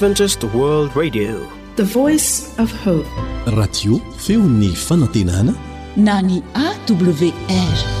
Adventist World Radio, the voice of hope. Radio feony fanantenana na ny AWR.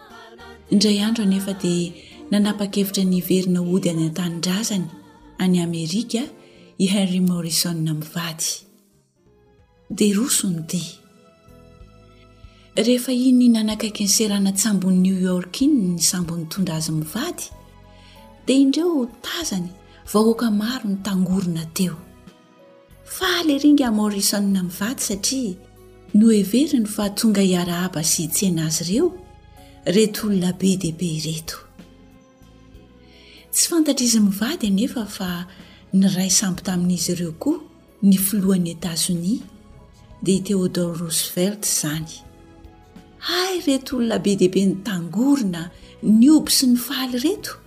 Indray andro anefa dia nanapa-kevitra ny hiverina hody any an-tanindrazany, any Amerika, i Henry Morrison mivady. Dia roso ny dihy. Rehefa iny nanakaiky ny seranan-tsambon'i New York iny ny sambo nitondra azy mivady, dia indreo tazany vahoaka maro nitangorona teo. Faly ery ingahy Morrison mivady satria noheveriny fa tonga hiarahaba sy hitsena azy ireo ireto olona be dia be ireto. Tsy fantatr'izy mivady anefa fa niray sambo tamin'izy ireo koa ny filohan'i Etazonia, dia i Theodore Roosevelt izany. Hay ireto olona be dia be nitangorona, nihoby sy nifaly ireto!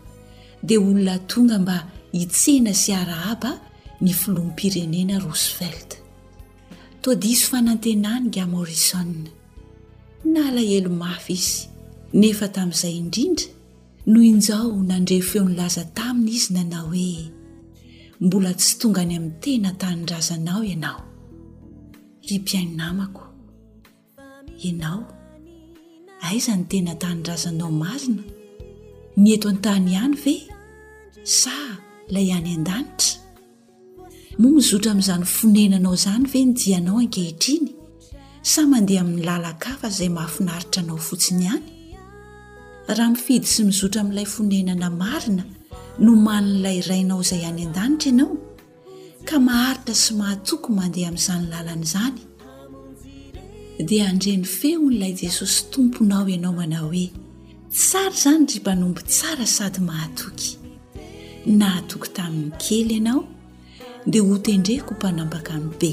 dia olona tonga mba hitsena sy harahaba ny filoham-pirenena Roosevelt. Toa diso fanantenana nga Morrison. Nalahelo mafy izy, nefa tamin'izay indrindra no injao nandre feo nilaza taminy izy nanao hoe, Mbola tsy tonga any amin'ny tena tanindrazanao ianao, ry mpiaino namako. Ianao, aiza ny tena tanindrazanao marina? Ny eto an-tany ihany ve sa ilay any an-danitra? Moa mizotra amin'izany fonenanao izany ve ny dianao ankehitriny sa mandeha amin'ny lalan-kafa izay mahafinaritra anao fotsiny ihany? Raha mifidy sy mizotra amin'ilay fonenana marina nomanin'ilay Rainao izay any an-danitra ianao, ka maharitra sy mahatoky mandeha amin'izany lalana izany, dia handre ny feon'ilay Jesosy Tomponao ianao manao hoe, Tsara izany ry mpanompo tsara sady mahatoky. Nahatoky tamin'ny kely ianao, dia hotendreko ho mpanampaka ny be.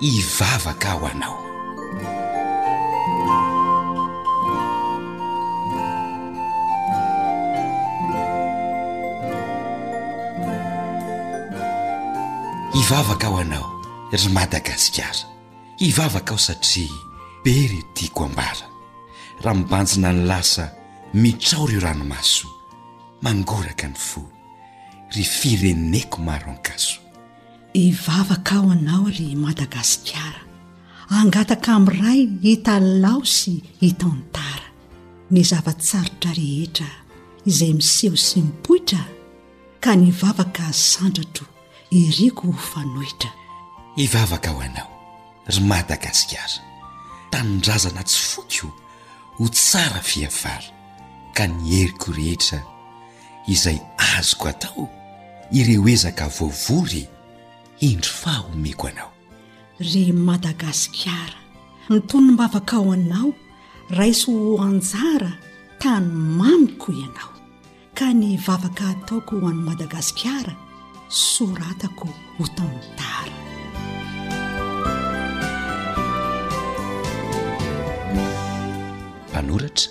hivavaka ho anao. Hivavaka ho anao, ry Madagasikara. Hivavaka aho satria be ry tiako ambara. Raha mibanjina ny lasa, mitraory io ranomaso. Mangoraka ny fo, ry fireneko maro ankaso. Hivavaka aho anao ry Madagasikara Hangataka amin'ny Ray hitalaho sy hitantara Ny zava-tsarotra rehetra izay miseho sy mipoitra Ka ny vavaka sandratro iriko ho fanoitra Hivavaka aho anao ry Madagasikara Tanindrazana tsy foiko ho tsara fiafara Ka ny heriko rehetra izay azoko atao ireo ezaka voavory hendry faha omeko anao re madagasikara mitonom-bavaka ao anao raiso ho anjara tany mamiko ianao ka ny vavaka ataoko ho an'i madagasikara soratako ho tantara mpanoratra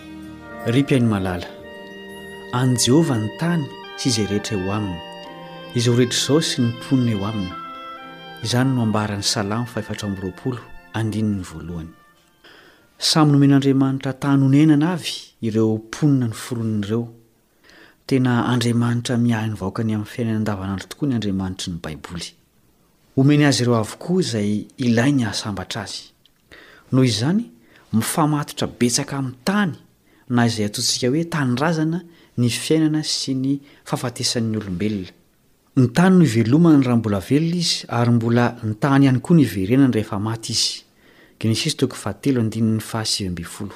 Ry mpihaino malala, an'i Jehovah ny tany sy izay rehetra eo aminy, izao rehetra izao sy ny mponina eo aminy. Izany no ambaran'ny Salamo fahefatra amby roapolo, andininy voalohany. Samy nomen'Andriamanitra tany honenana avy ireo mponina noforoniny ireo. Tena Andriamanitra miahy ny vahoakany amin'ny fiainany andavanandro tokoa ny Andriamanitry ny Baiboly. Omeny azy ireo avokoa izay ilainy hahasambatra azy. Noho izany, mifamatotra betsaka amin'ny tany na izay antsointsika hoe tanindrazana ny fiainana sy ny fahafatesan'ny olombelona. Ny tany no ivelomany raha mbola velona izy ary mbola ny tany ihany koa no iverenany rehefa maty izy. Genesisy toko fahatelo andininy fahasivy ambin'ny folo.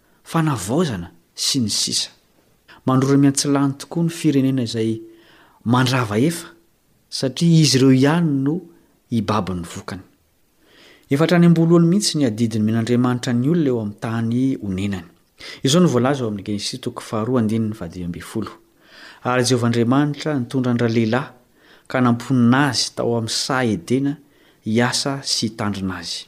fanavaozana sy ny sisa Mandrora miantsilany tokoa ny firenena izay mandrava efa satria izy ireo ihany no hibaby ny vokany. Efa hatrany am-boalohany mihitsy ny adidy nomen'Andriamanitra ny olona eo amin'ny tany onenany. Izao no voalaza ao amin'ny Genesisy toko faharoa andininy fahadimy ambin'ny folo, Ary Jehovah Andriamanitra nitondra an-dralehilahy ka namponina azy tao amin'ny saha Edena hiasa sy hitandrina azy.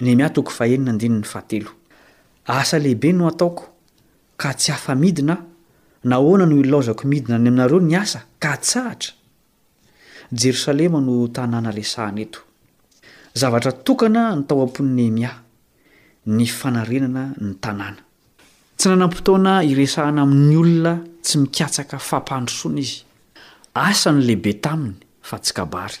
Nehemia toko fahenina andininy fahatelo Asa lehibe no ataoko ka tsy afa-midina aho, nahoana no ilaozako midina any aminareo ny asa ka atsahatra? Jerosalema no tanàna resahana eto. Zavatra tokana ny tao am-pon'i Nehemia, ny fanarenana ny tanàna. Tsy nanam-potoana hiresahana amin'ny olona tsy mikatsaka fampandrosoana izy. Asa no lehibe taminy fa tsy kabary.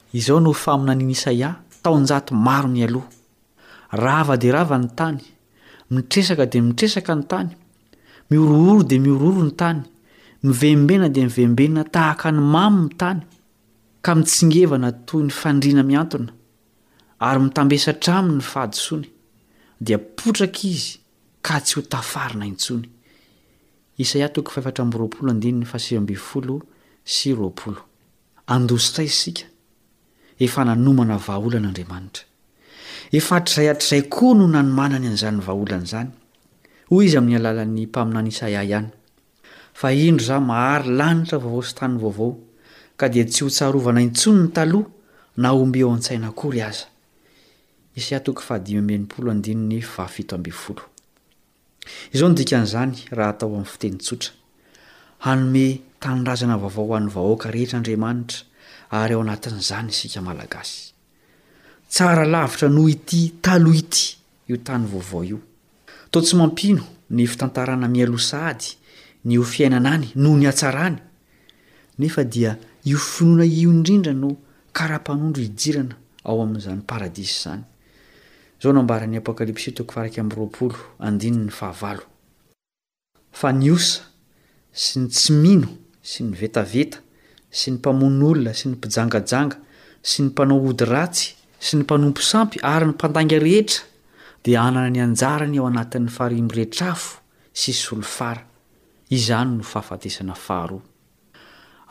Izao no faminanian'i Isaia taonjato maro mialoha, Rava dia rava ny tany, mitresaka dia mitresaka ny tany, mihorohoro dia mihorohoro ny tany, mivembena dia mivembena tahaka ny mamo ny tany, ka mitsingevana toy ny fandriana mihantona, ary mitambesa hatramin' ny fahadisoany, dia potraka izy ka tsy ho tafarina intsony. Isaia toko fahefatra amby roapolo andininy fahasivy ambin'ny folo sy roapolo. Handositra isika. Efa nanomana vahaolana Andriamanitra. Efa hatrizay hatrizay koa no nanomanany an'izany vahaolana izany. Hoy Izy amin'ny alalan'ny mpaminany Isaia ihany, Fa indro Izaho mahary lanitra vaovao sy tany vaovao, ka dia tsy hotsarovana intsony ny taloha na homby eo an-tsaina akory aza. Isaia toko fahadimy amby enimpolo andininy fahafito ambin'ny folo. Izao no dikan'izany raha atao amin'ny fiteny tsotra, Hanome tanindrazana vaovao ho an'ny vahoaka rehetra Andriamanitra, ary ao anatin'izany isika Malagasy. Tsara lavitra noho ity taloha ity io tany vaovao io. Toa tsy mampino ny fitantarana mialoha sahady ny ho fiainana any noho ny hatsarany, nefa dia io finoana io indrindra no kara-panondro hidirana ao amin'izany paradisa izany. Izao no ambaran'ny Apokalypsy toko faha-iraika amby roapolo, andininy fahavalo, Fa ny osa, sy ny tsy mino, sy ny vetaveta, sy ny mpamono olona, sy ny mpijangajanga, sy ny mpanao ody ratsy, sy ny mpanompo sampy, ary ny mpandainga rehetra, dia hanana ny anjarany ao anatin'ny farihy miretra afo sy solifara. Izany no fahafatesana faharoa.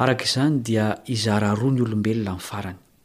Araka izany dia hizara roa ny olombelona amin'ny farany.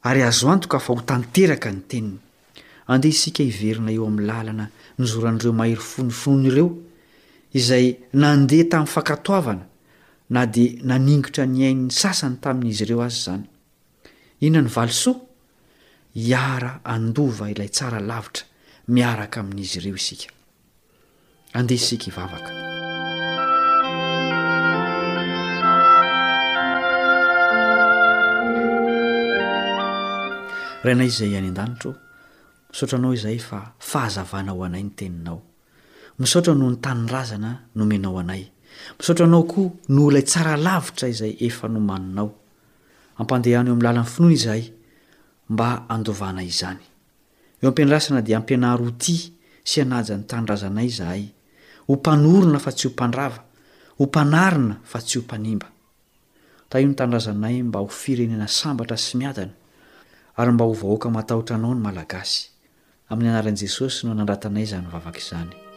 Ary azo antoka fa ho tanteraka ny teniny. Andeha isika hiverina eo amin'ny lalana nozoran'ireo mahery fo ny finoany ireo, izay nandeha tamin'ny fankatoavana na dia naningitra ny ain'ny sasany tamin'izy ireo aza izany. Inona ny valisoa? Hiara-handova ilay tsara lavitra miaraka amin'izy ireo isika. Andeha isika hivavaka. Rainay izay any an-danitro, misaotra anao izay fa fahazavana ho anay ny teninao. Misaotra noho ny tanindrazana nomenao anay. Misaotra anao koa noho ilay tsara lavitra izay efa nomaninao. Ampandehano eo amin'ny lalan'ny finoana izahay mba handovana izany. Eo am-piandrasana dia ampianaro ho tia sy hanaja ny tanindrazanay izahay, ho mpanorina fa tsy ho mpandrava, ho mpanarina fa tsy ho mpanimba. Tahio ny tanindrazanay mba ho firenena sambatra sy miadana ary mba ho vahoaka matahotra anao ny Malagasy. Amin'ny anaran'i Jesosy no nandratanay izany vavaka izany.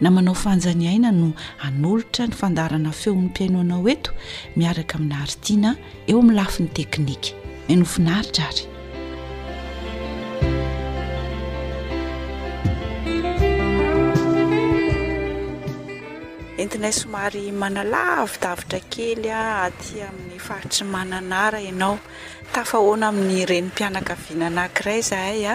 na manao fanja ny aina no hanolotra ny fandaharana feon'ny mpihaino anao eto miaraka amina haritiana eo amin'ny lafiny teknika mihaino finaritra ary entinay somary manalavidavitra kely a aty amin'ny faritry mananara ianao tafahoana amin'ny reny mpianakaviana anankiray zahay a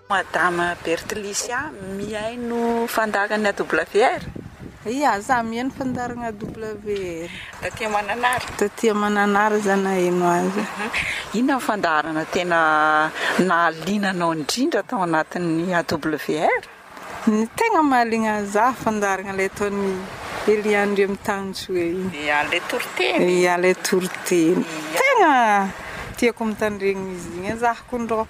Madama Bertlicia mihaino fandaharan'ny AWR? Ia, za mihaino fandaharana AWR. Taty Mananara? Taty Mananara za naheno azy. Inona ny fandaharana tena nahaliana anao indrindra tao anatin'ny AWR? Ny tegna mahaliana za fandaharana ilay ataon'i Elia Andriamitanjoe igny. Ia, ilay toriteny? Ia, ilay toriteny. Tegna tiako mitandregny izy igny e, za kony rô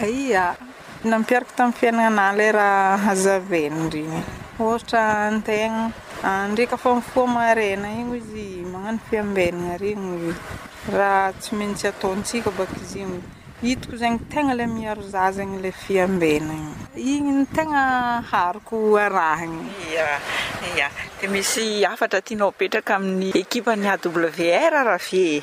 Aia? Nampiariko tamin'ny fiainana ilay raha hazavain'ny reny. Ohatra ny tegna, ndrey ka fa mifoha maraina igny izy magnano fiambenana regny, raha tsy maintsy ataontsika baka izy igny. Hitako zegny tegna ilay miaro zaza igny ilay fiambenana. Igny no tegna haroko arahina. Ia, ia. Dia misy hafatra tianao apetraka amin'ny ekipan'ny AWR raha ve e?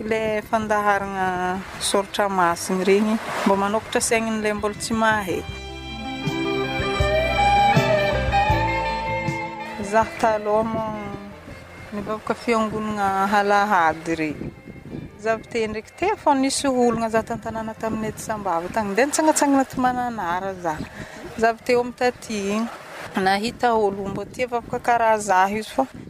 Ilay fandaharana soratra masina ireny mba manokatra sainin'ilay mbola tsy mahay. Izaho taloha moa nivaoka fiangonana alahady ireny. Izaho teo ndraiky teo fa nisy olona izaho tan-tanàna taminay aty Sambava tany. Ndeha nitsangantsangana aty Mananara izaho. Izaho avy teo amin'ny taty iny. Nahita olona mbola tia vakoka karaha izaho io fa.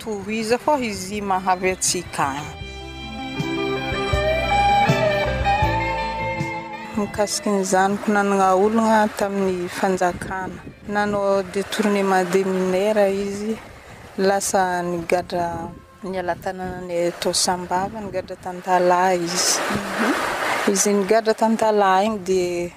Tohizo fô izy mahavy antsika an. Mikasiky ny zanako nanagna olagna tamin'ny fanjakana. Nanao detournement de mineurs izy, lasa nigadra niala tanananay tao Sambava, nigadra tan-dalahy izy. Izy nigadra tan-dalahy igny dia.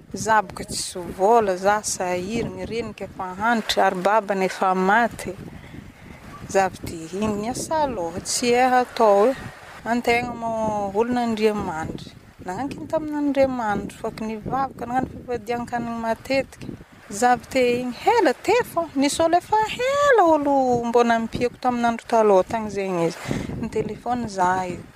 Zaboka tsy zo vola za sahiry ny reniko efa antitra ary babany efa maty zavy de iny asa loha tsy hay hatao e antegna mo olona Andriamanitry nagnano kin tamin Andriamanitry fa ky ny vaviko nagnano fivadiankanigny matetiky zavy te iny hela te fô nisy olo efa hela olo mbô nampiako tamin andro taloha tagny zegny izy nitelefony za io.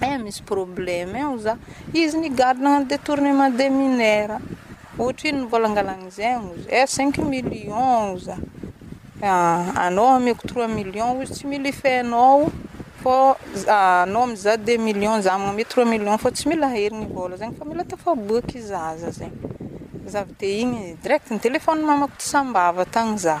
Eh misy problème eh oza. Izy ny garde nagnano detournement de mineur. Ohatry ino ny vola angalany zegny oza. Eh cinq millions oza. Ah anao ameko trois millions ozy tsy mila ifehinao fô za anao mizaha deux millions za magname trois millions fô tsy mila ahery ny vola zegny fa mila tafaboaky zaza zegny. Za avy teo igny direct ny téléphone mamako tsy sambava tagny za.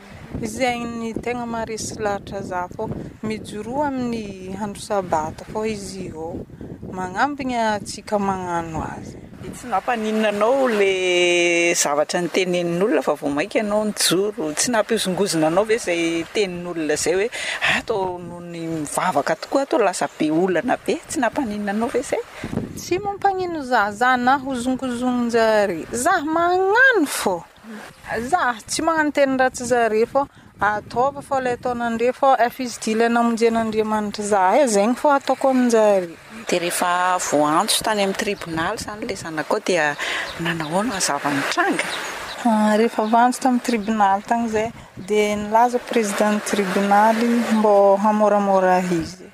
Izay ny tegna maharesy lahatra za fô, mijoroa amin'ny andro sabata fô izy ô, magnambigny antsika magnano azy. Dia tsy nampaninona anao ilay zavatra notenenin'olona fa vao mainka ianao nijoro? Tsy nampihozongozona anao ve izay tenin'olona izay hoe ato noho ny mivavaka tokoa ato lasa be olana be? Tsy nampaninona anao ve izay? Tsy mampaninona za, za nahozongozon-jare, za magnano fô. Za tsy magnano teny ratsy zare fô ataovy fô le ataonandre fô efa izy ty le namonjen'Andriamanitra za e zegny fô ataoko aminjare. Dia rehefa voaantso tany amin'ny tribonaly izany ilay zanakao dia nanahoana ny zava-nitranga? Rehefa voaantso tamin'ny tribonaly tany izahay dia nilaza ny prezidan'ny tribonaly mbô hamoramora izy.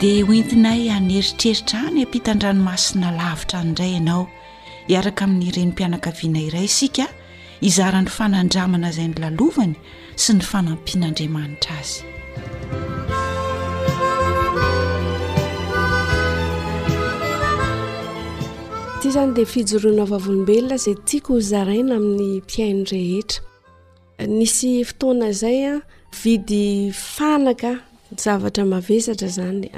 Dia hoentinay haneritreritra any ampitan-dranomasina lavitra any indray ianao, hiaraka amin'ny renim-pianakaviana iray isika, hizara ny fanandramana izay nilalovany sy ny fanampian'Andriamanitra azy. Ity izany dia fijoroana vavolombelona izay tiako ho zaraina amin'ny mpihaino rehetra. Nisy fotoana izay a, vidy fanaka, zavatra mavesatra izany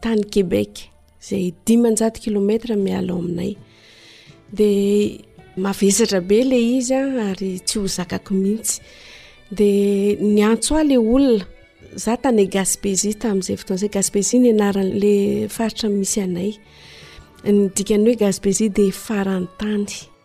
tany Québec, izay dimanjato kilomètre miala ao aminay. Dia mavesatra be ilay izy a, ary tsy ho zakako mihitsy. Dia niantso ahy ilay olona, izaho tany Gaspésie tamin'izay fotoana izay, Gaspésie no anaran'ilay faritra misy anay, ny dikan'ny hoe Gaspésie dia faran-tany.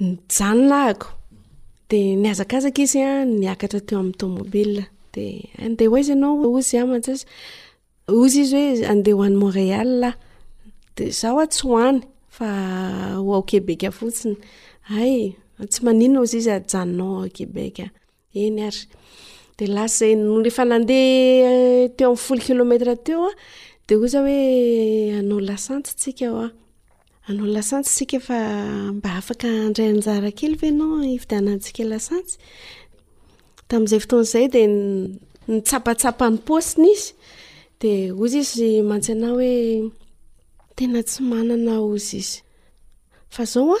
nijanonahako de nihazakazaka izy a niakatra teo amin'ny tomobile de andeha hoaizy ianao ozy a mantsasy ozy izy hoe andeha ho any montréal ah de za hoa tsy ho any fa ho ao quebec fotsiny ay tsy manina ozy izy ajanonao ao quebec eny ary de lasa eny no efa nandeha eh, teo amin'ny folo kilometra teo a de oza hoe anao lasanty tsika oa anao lasanty tsika fa mba afaka andray anjara kely ve nao hividianantsika lasanty tamin'izay fotoana izay de nitsapatsapa ny posiny izy de ozy izy mantsy ana hoe tena tsy manana ozy izy fa zao a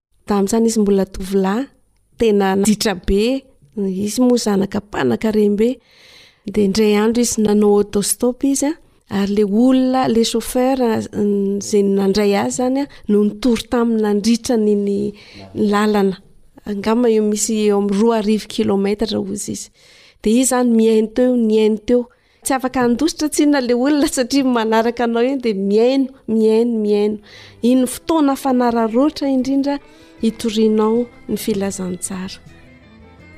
Tamin'ny tsy nisy mbola tovolahy, tena ditra be, izy moa zanaka mpanankarem-be, dia indray andro izy nanao autostop izy an, ary le olona, le chauffeur izay nandray azy zany no nitory taminy nandritra ny ny lalana. Angamba eo misy eo amin'ny roa arivo kilaometatra hozy izy. Dia izy zany mihaino teo, nihaino teo. Tsy afaka handositra tsinona ilay olona satria manaraka anao eny dia mihaino, mihaino, mihaino. Iny fotoana fanararoatra indrindra itorianao ny filazantsara.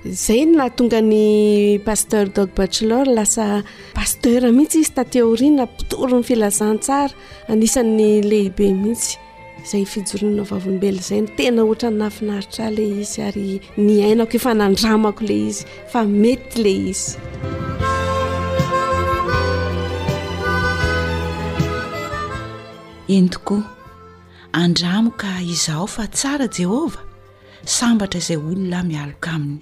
Izay no nahatonga ny pasteur Doug Bachelor lasa pasteur mihitsy izy taty aoriana, mpitory ny filazantsara, anisan'ny lehibe mihitsy. izay fijoroana vavolombelona izay ny tena ohatran'ny nahafinaritra ahy ilay izy ary niainako efa nandramako ilay izy fa mety ilay izy eny tokoa andramo ka izaho fa tsara jehovah sambatra izay olona mialoka aminy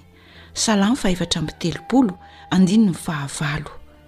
salamo fa efatra amby telopolo andininy fahavalo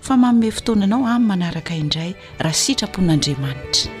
fa manome fotoana anao amin'ny manaraka indray raha sitrapon'Andriamanitra.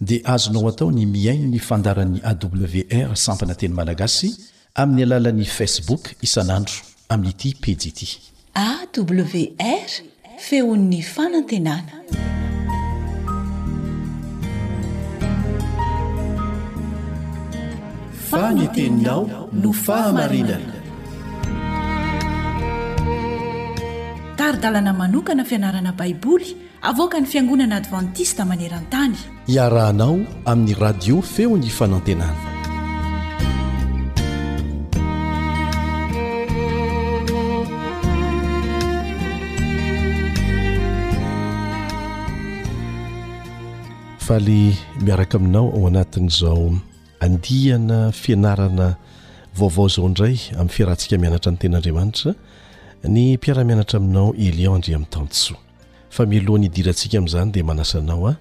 dia azonao atao ny mihaino ny fandaharan'ny AWR Sampana Teny Malagasy amin'ny alalan'ny Facebook isan'andro amin'ity pejy ity. AWR, Feon'ny Fanantenana. Fa ny teninao no fahamarinana. Tari-dalana manokana fianarana Baiboly. Avoakan'ny Fiangonana Advantista maneran-tany. Iarahanao amin'ny Radio Feon'ny Fanantenana. Faly miaraka aminao ao anatin'izao andiana fianarana vaovao izao indray amin'ny fiarahantsika mianatra ny ten'Andriamanitra ny mpiara-mianatra aminao Elion Andriamitansoa. fa mialohan'ny hidirantsika amin'izany dia manasa anao aho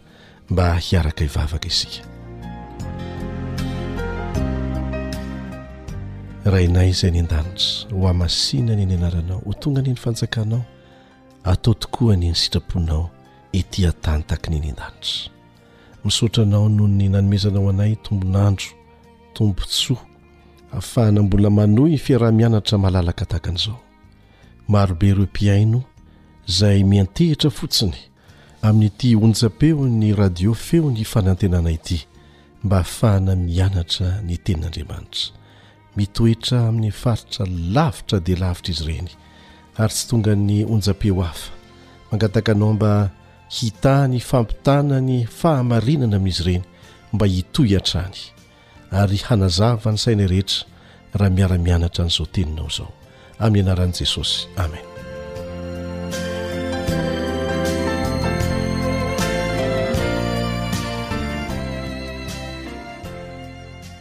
mba hiaraka hivavaka isika rainay izay ny an-danitra ho amasina ny ny anaranao ho tonga ny ny fanjakanao atao tokoa ny ny sitraponao ety an-tany taky ny ny an-danitra misaotra anao noho ny nanomezana ho anay tombonandro tombontsoa afahana mbola manohy fiaraha-mianatra malalaka takan'izao Marobe ireo mpihaino izay miantehitra fotsiny amin'ity onjam-peon'ny radio feo ny fanantenana ity mba hahafahana mianatra ny tenin'Andriamanitra. Mitoetra amin'ny faritra lavitra dia lavitra izy ireny ary tsy tonga ny onjam-peo hafa. Mangataka anao mba hitaha ny fampitana ny fahamarinana amin'izy ireny mba hitohy hatrany. ary hanazava ny sainay rehetra raha miara-mianatra an'izao teninao izao amin'ny anaran'i jesosy amen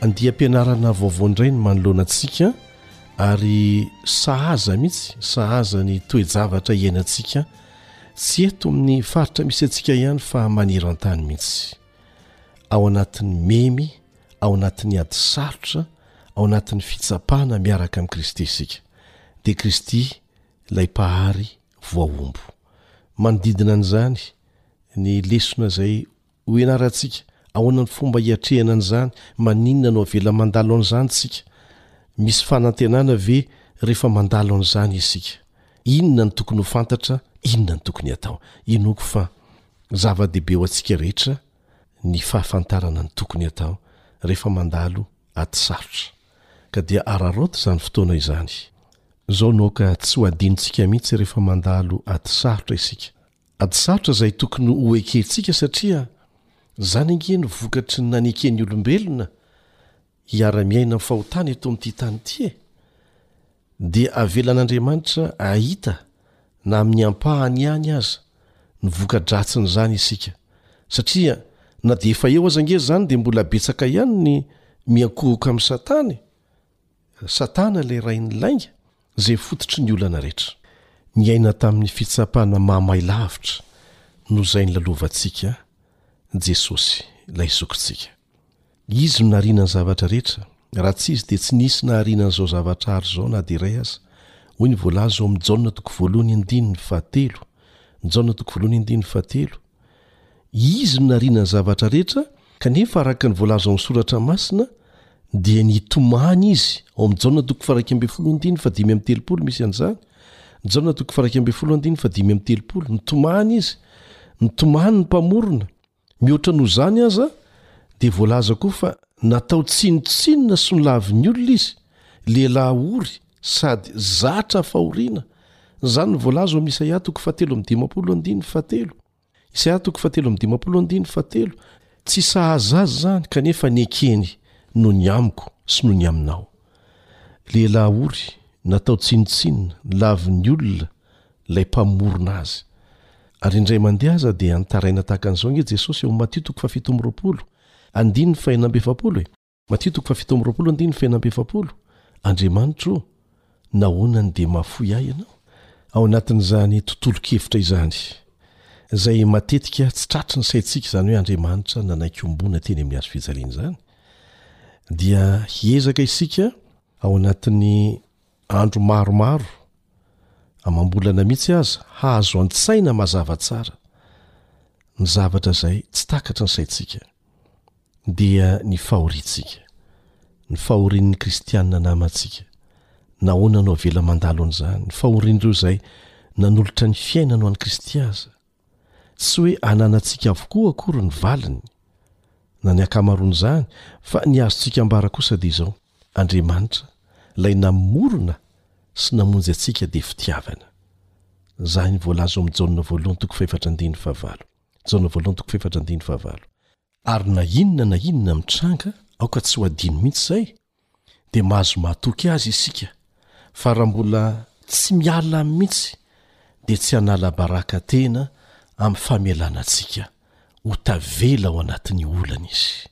andiam-pianarana vaovao indray ny manoloana antsika ary sahaza mihitsy sahaza ny toe-javatra iainantsika tsy eto amin'ny faritra misy antsika ihany fa maneran-tany mihitsy ao anatin'ny memy ao anatin'ny ady sarotra ao anatin'ny fitsapana miaraka amin'i kristy isika dia kristy ilay mpahary voahombo manodidina an'izany ny lesona izay ho enarantsika ahoana ny fomba hiatrehana an'izany maninona no avela mandalo an'izany tsika misy fanantenana ve rehefa mandalo an'izany isika inona ny tokony ho fantatra inona ny tokony atao inoko fa Zava-dehibe ho antsika rehetra ny fahafantarana ny tokony atao rehefa mandalo ady sarotra, ka dia araraoty izany fotoana izany. Izao no aoka tsy ho adinontsika mihitsy rehefa mandalo ady sarotra isika. Ady sarotra izay tokony ho ekentsika satria izany ange no vokatry ny naneken'ny olombelona hiara-miaina amin'ny fahotana eto amin'ity tany ity e! dia avelan'Andriamanitra hahita na amin'ny ampahany ihany aza ny voka-dratsin'izany isika, satria na dia efa eo aza ange izany dia mbola betsaka ihany ny miankohoka amin'i Satana e! Satana ilay rain'ny lainga izay fototry ny olana rehetra. Niaina tamin'ny fitsapana mahamay lavitra noho izay nilalovantsika Jesosy, ilay Zokintsika. Izy no nariana ny zavatra rehetra, raha tsy Izy dia tsy nisy nahariana an'izao zavatra ary izao na dia iray aza, hoy ny voalaza ao amin'ny Jaona toko voalohany andininy fahatelo. Jaona toko voalohany andininy fahatelo. Izy no nariana ny zavatra rehetra, kanefa araka ny voalaza ao amin'ny Soratra Masina dia nitomany Izy, ao amin'ny Jaona toko faharaika ambin'ny folo andininy fahadimy amby telopolo misy an'izany. Jaona toko faharaika ambin'ny folo andininy fahadimy amby telopolo. Nitomany Izy. Nitomany ny Mpamorona. Mihoatra noho izany aza, dia voalaza koa fa natao tsinontsinona sy nolavin'ny olona izy, lehilahy ory sady zatra fahoriana, izany no voalaza ao amin'ny Isaia toko fahatelo amby dimampolo andininy fahatelo. Isaia toko fahatelo amby dimampolo andininy fahatelo, Tsy sahaza azy izany, kanefa nekeny noho ny amiko sy noho ny aminao. Lehilahy ory, natao tsinontsinona, nolavin'ny olona, Ilay Mpamorona azy. Ary indray mandeha aza dia antaraina tahaka an'izao ange Jesosy ao amin'ny Matio toko fahafito amby roapolo, andininy fahenina amby efapolo e! Matio toko fahafito amby roapolo, andininy fahenina amby efapolo, Andriamanitra ô, nahoana no dia mahafoy ahy Ianao? Ao anatin'izany tontolon-kevitra izany, izay matetika tsy tratry ny saintsika, izany hoe Andriamanitra nanaiky hombona teny amin'ny Hazo fijaliana izany, dia hiezaka isika ao anatin'ny Andro maromaro, amam-bolana mihitsy aza, hahazo an-tsaina mazava tsara ny zavatra izay tsy takatry ny saintsika, dia ny fahoriantsika, ny fahorian'ny kristiana namantsika. Nahoana no avela mandalo an'izany, ny fahorian'ireo izay nanolotra ny fiainany ho an'i Kristy aza? Tsy hoe ananantsika avokoa akory ny valiny, na ny ankamaroan'izany, fa ny azontsika ambara kosa dia izao, Andriamanitra, Ilay namorona sy namonjy antsika dia fitiavana. Izany voalaza ao amin'ny Jaona voalohany toko fahefatra andininy fahavalo. Jaona voalohany toko fahefatra andininy fahavalo. Ary na inona na inona mitranga, aoka tsy ho adino mihitsy izay, dia mahazo matoky azy isika fa raha mbola tsy miala aminy mihitsy dia tsy hanala baraka tena amin'ny famelana antsika ho tavela ao anatin'ny olana izy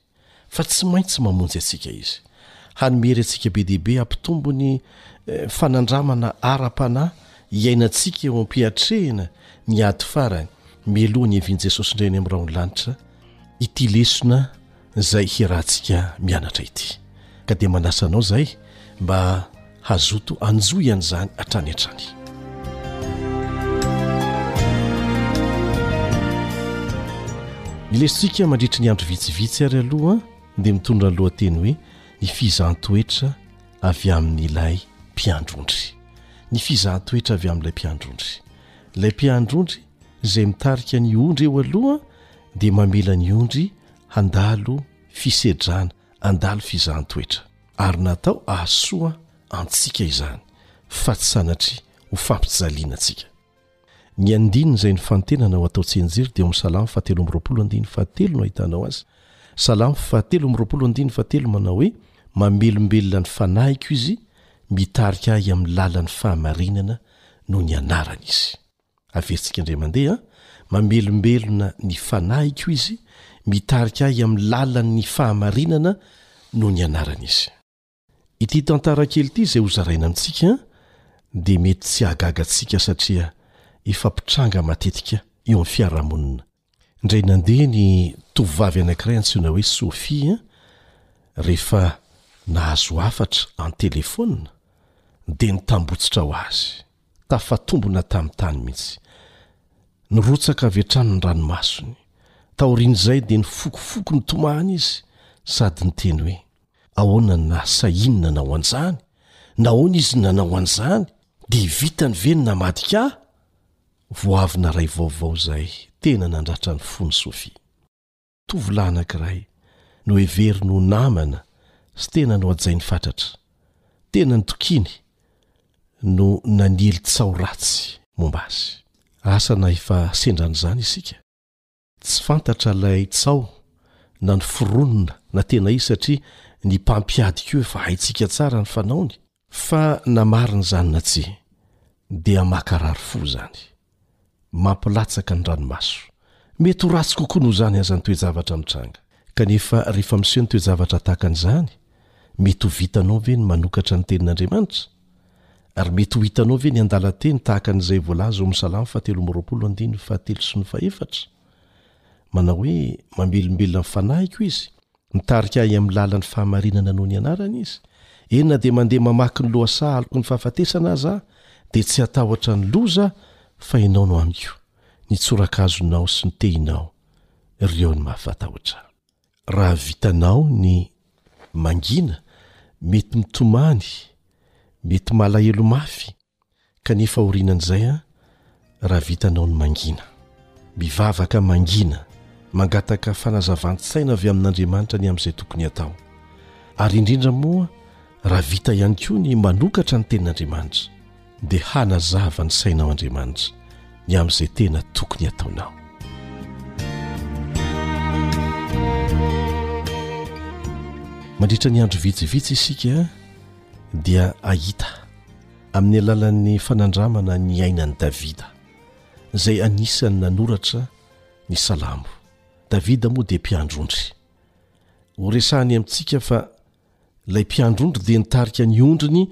fa tsy maintsy mamonjy antsika izy hanome hery antsika be dia be hampitombo ny eh, fanandramana ara-panahy iainantsika eo ampiatrehina ny ady farany mialoha ny hevin'i jesosy indray ny amin'irao ny lanitra ity lesona izay hiarahantsika mianatra ity ka dia manasa anao izay mba hazoto hanjohy an'izany hatrany hatrany. Ny lesintsika mandritry ny andro vitsivitsy ary aloha dia mitondra ny lohateny hoe ny fizahan-toetra avy amin'ilay mpiandrondry. Ny fizahan-toetra avy amin'ilay mpiandrondry. Ilay mpiandrondry izay mitarika ny ondry eo aloha dia mamela ny ondry handalo fisedrana, handalo fizahan-toetra. Ary natao hahasoa antsika izany, fa tsy sanatria ho fampijaliana antsika. Ny andininy izay nifantenana ho atao tsianjery dia ao amin'ny Salamo fahatelo amby roapolo andininy fahatelo no ahitanao azy. Salamo fahatelo amby roapolo andininy fahatelo manao hoe, Mamelombelona ny fanahiko Izy, mitarika ahy amin'ny lalan'ny fahamarinana noho ny anarany Izy. Averintsika indray mandeha an! Mamelombelona ny fanahiko Izy, mitarika ahy amin'ny lalan'ny fahamarinana noho ny anarany Izy. Ity tantara kely ity izay hozaraina amintsika dia mety tsy hahagaga antsika satria efa mpitranga matetika eo amin'ny fiarahamonina Indray nandeha ny tovovavy anankiray antsoina hoe Sophie an, rehefa nahazo hafatra an-telefaonina dia nitambotsitra ho azy, tafatombina tamin'ny tany mihitsy. Nirotsaka avy hatrany ny ranomasony. Taorian'izay dia nifokofoko nitomany izy sady niteny hoe, Ahoana ny naha Sahiny nanao an'izany? Nahoana izy nanao an'izany? Dia vitany ve ny namadika ahy? Vao avy naray vaovao izay tena nandratra ny fon'i Sophie. Tovolahy anankiray noheveriny ho namana sy tena nohajainy fatratra, tena nitokiany, no naniely tsaho ratsy momba azy. Asa na efa sendran'izany isika? Tsy fantatra ilay tsaho na ny foronina na tena izy satria ny mpampiady koa efa haintsika tsara ny fanaony. Fa na marina izany na tsia dia makarary fo izany. Mampilatsaka ny ranomaso. Mety ho ratsy kokoa noho izany aza ny toe-javatra mitranga. Kanefa rehefa miseho ny toe-javatra tahaka an'izany, mety ho vitanao ve ny manokatra ny Tenin'Andriamanitra? Ary mety ho hitanao ve ny andalan-teny tahaka an'izay voalaza ao amin'ny Salamo fahatelo amby roapolo andininy fahatelo sy ny fahefatra? Manao hoe, Mamelombelona ny fanahiko Izy, mitarika ahy amin'ny lalan'ny fahamarinana noho ny anarany Izy. Eny na dia mandeha mamaky ny lohasaha aloky ny fahafatesana aza aho, dia tsy hatahotra ny loza, fa Ianao no amiko, ny tsorakazo-Nao sy ny tehinao, ireo no mahafatahotr ahy. Raha vitanao ny mangina, mety mitomany, mety malahelo mafy, kanefa aorianan'izay an, raha vitanao ny mangina. Mivavaka mangina, mangataka fanazavan-tsaina avy amin'Andriamanitra ny amin'izay tokony hatao. Ary indrindra moa, Raha vita ihany koa ny manokatra ny tenin'Andriamanitra, dia hanazava ny sainao Andriamanitra ny amin'izay tena tokony hataonao. Mandritra ny andro vitsivitsy isika dia hahita amin'ny alalan'ny fanandramana ny ainan'i Davida, izay anisan'ny nanoratra ny Salamo. Davida moa dia mpiandry ondry. Horesahany amintsika fa Ilay mpiandry ondry dia nitarika ny ondriny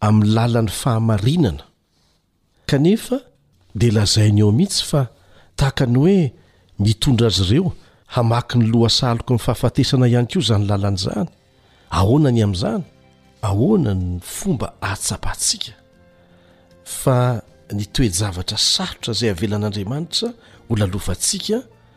amin'ny lalan'ny fahamarinana. Kanefa dia lazainy eo mihitsy fa tahaka ny hoe mitondra azy ireo hamaky ny lohasahalok'ny fahafatesana ihany koa izany lalana izany. Ahoana ny amin'izany? Ahoana ny fomba ahatsapantsika fa ny toe-javatra sarotra izay avelan'Andriamanitra holalofantsika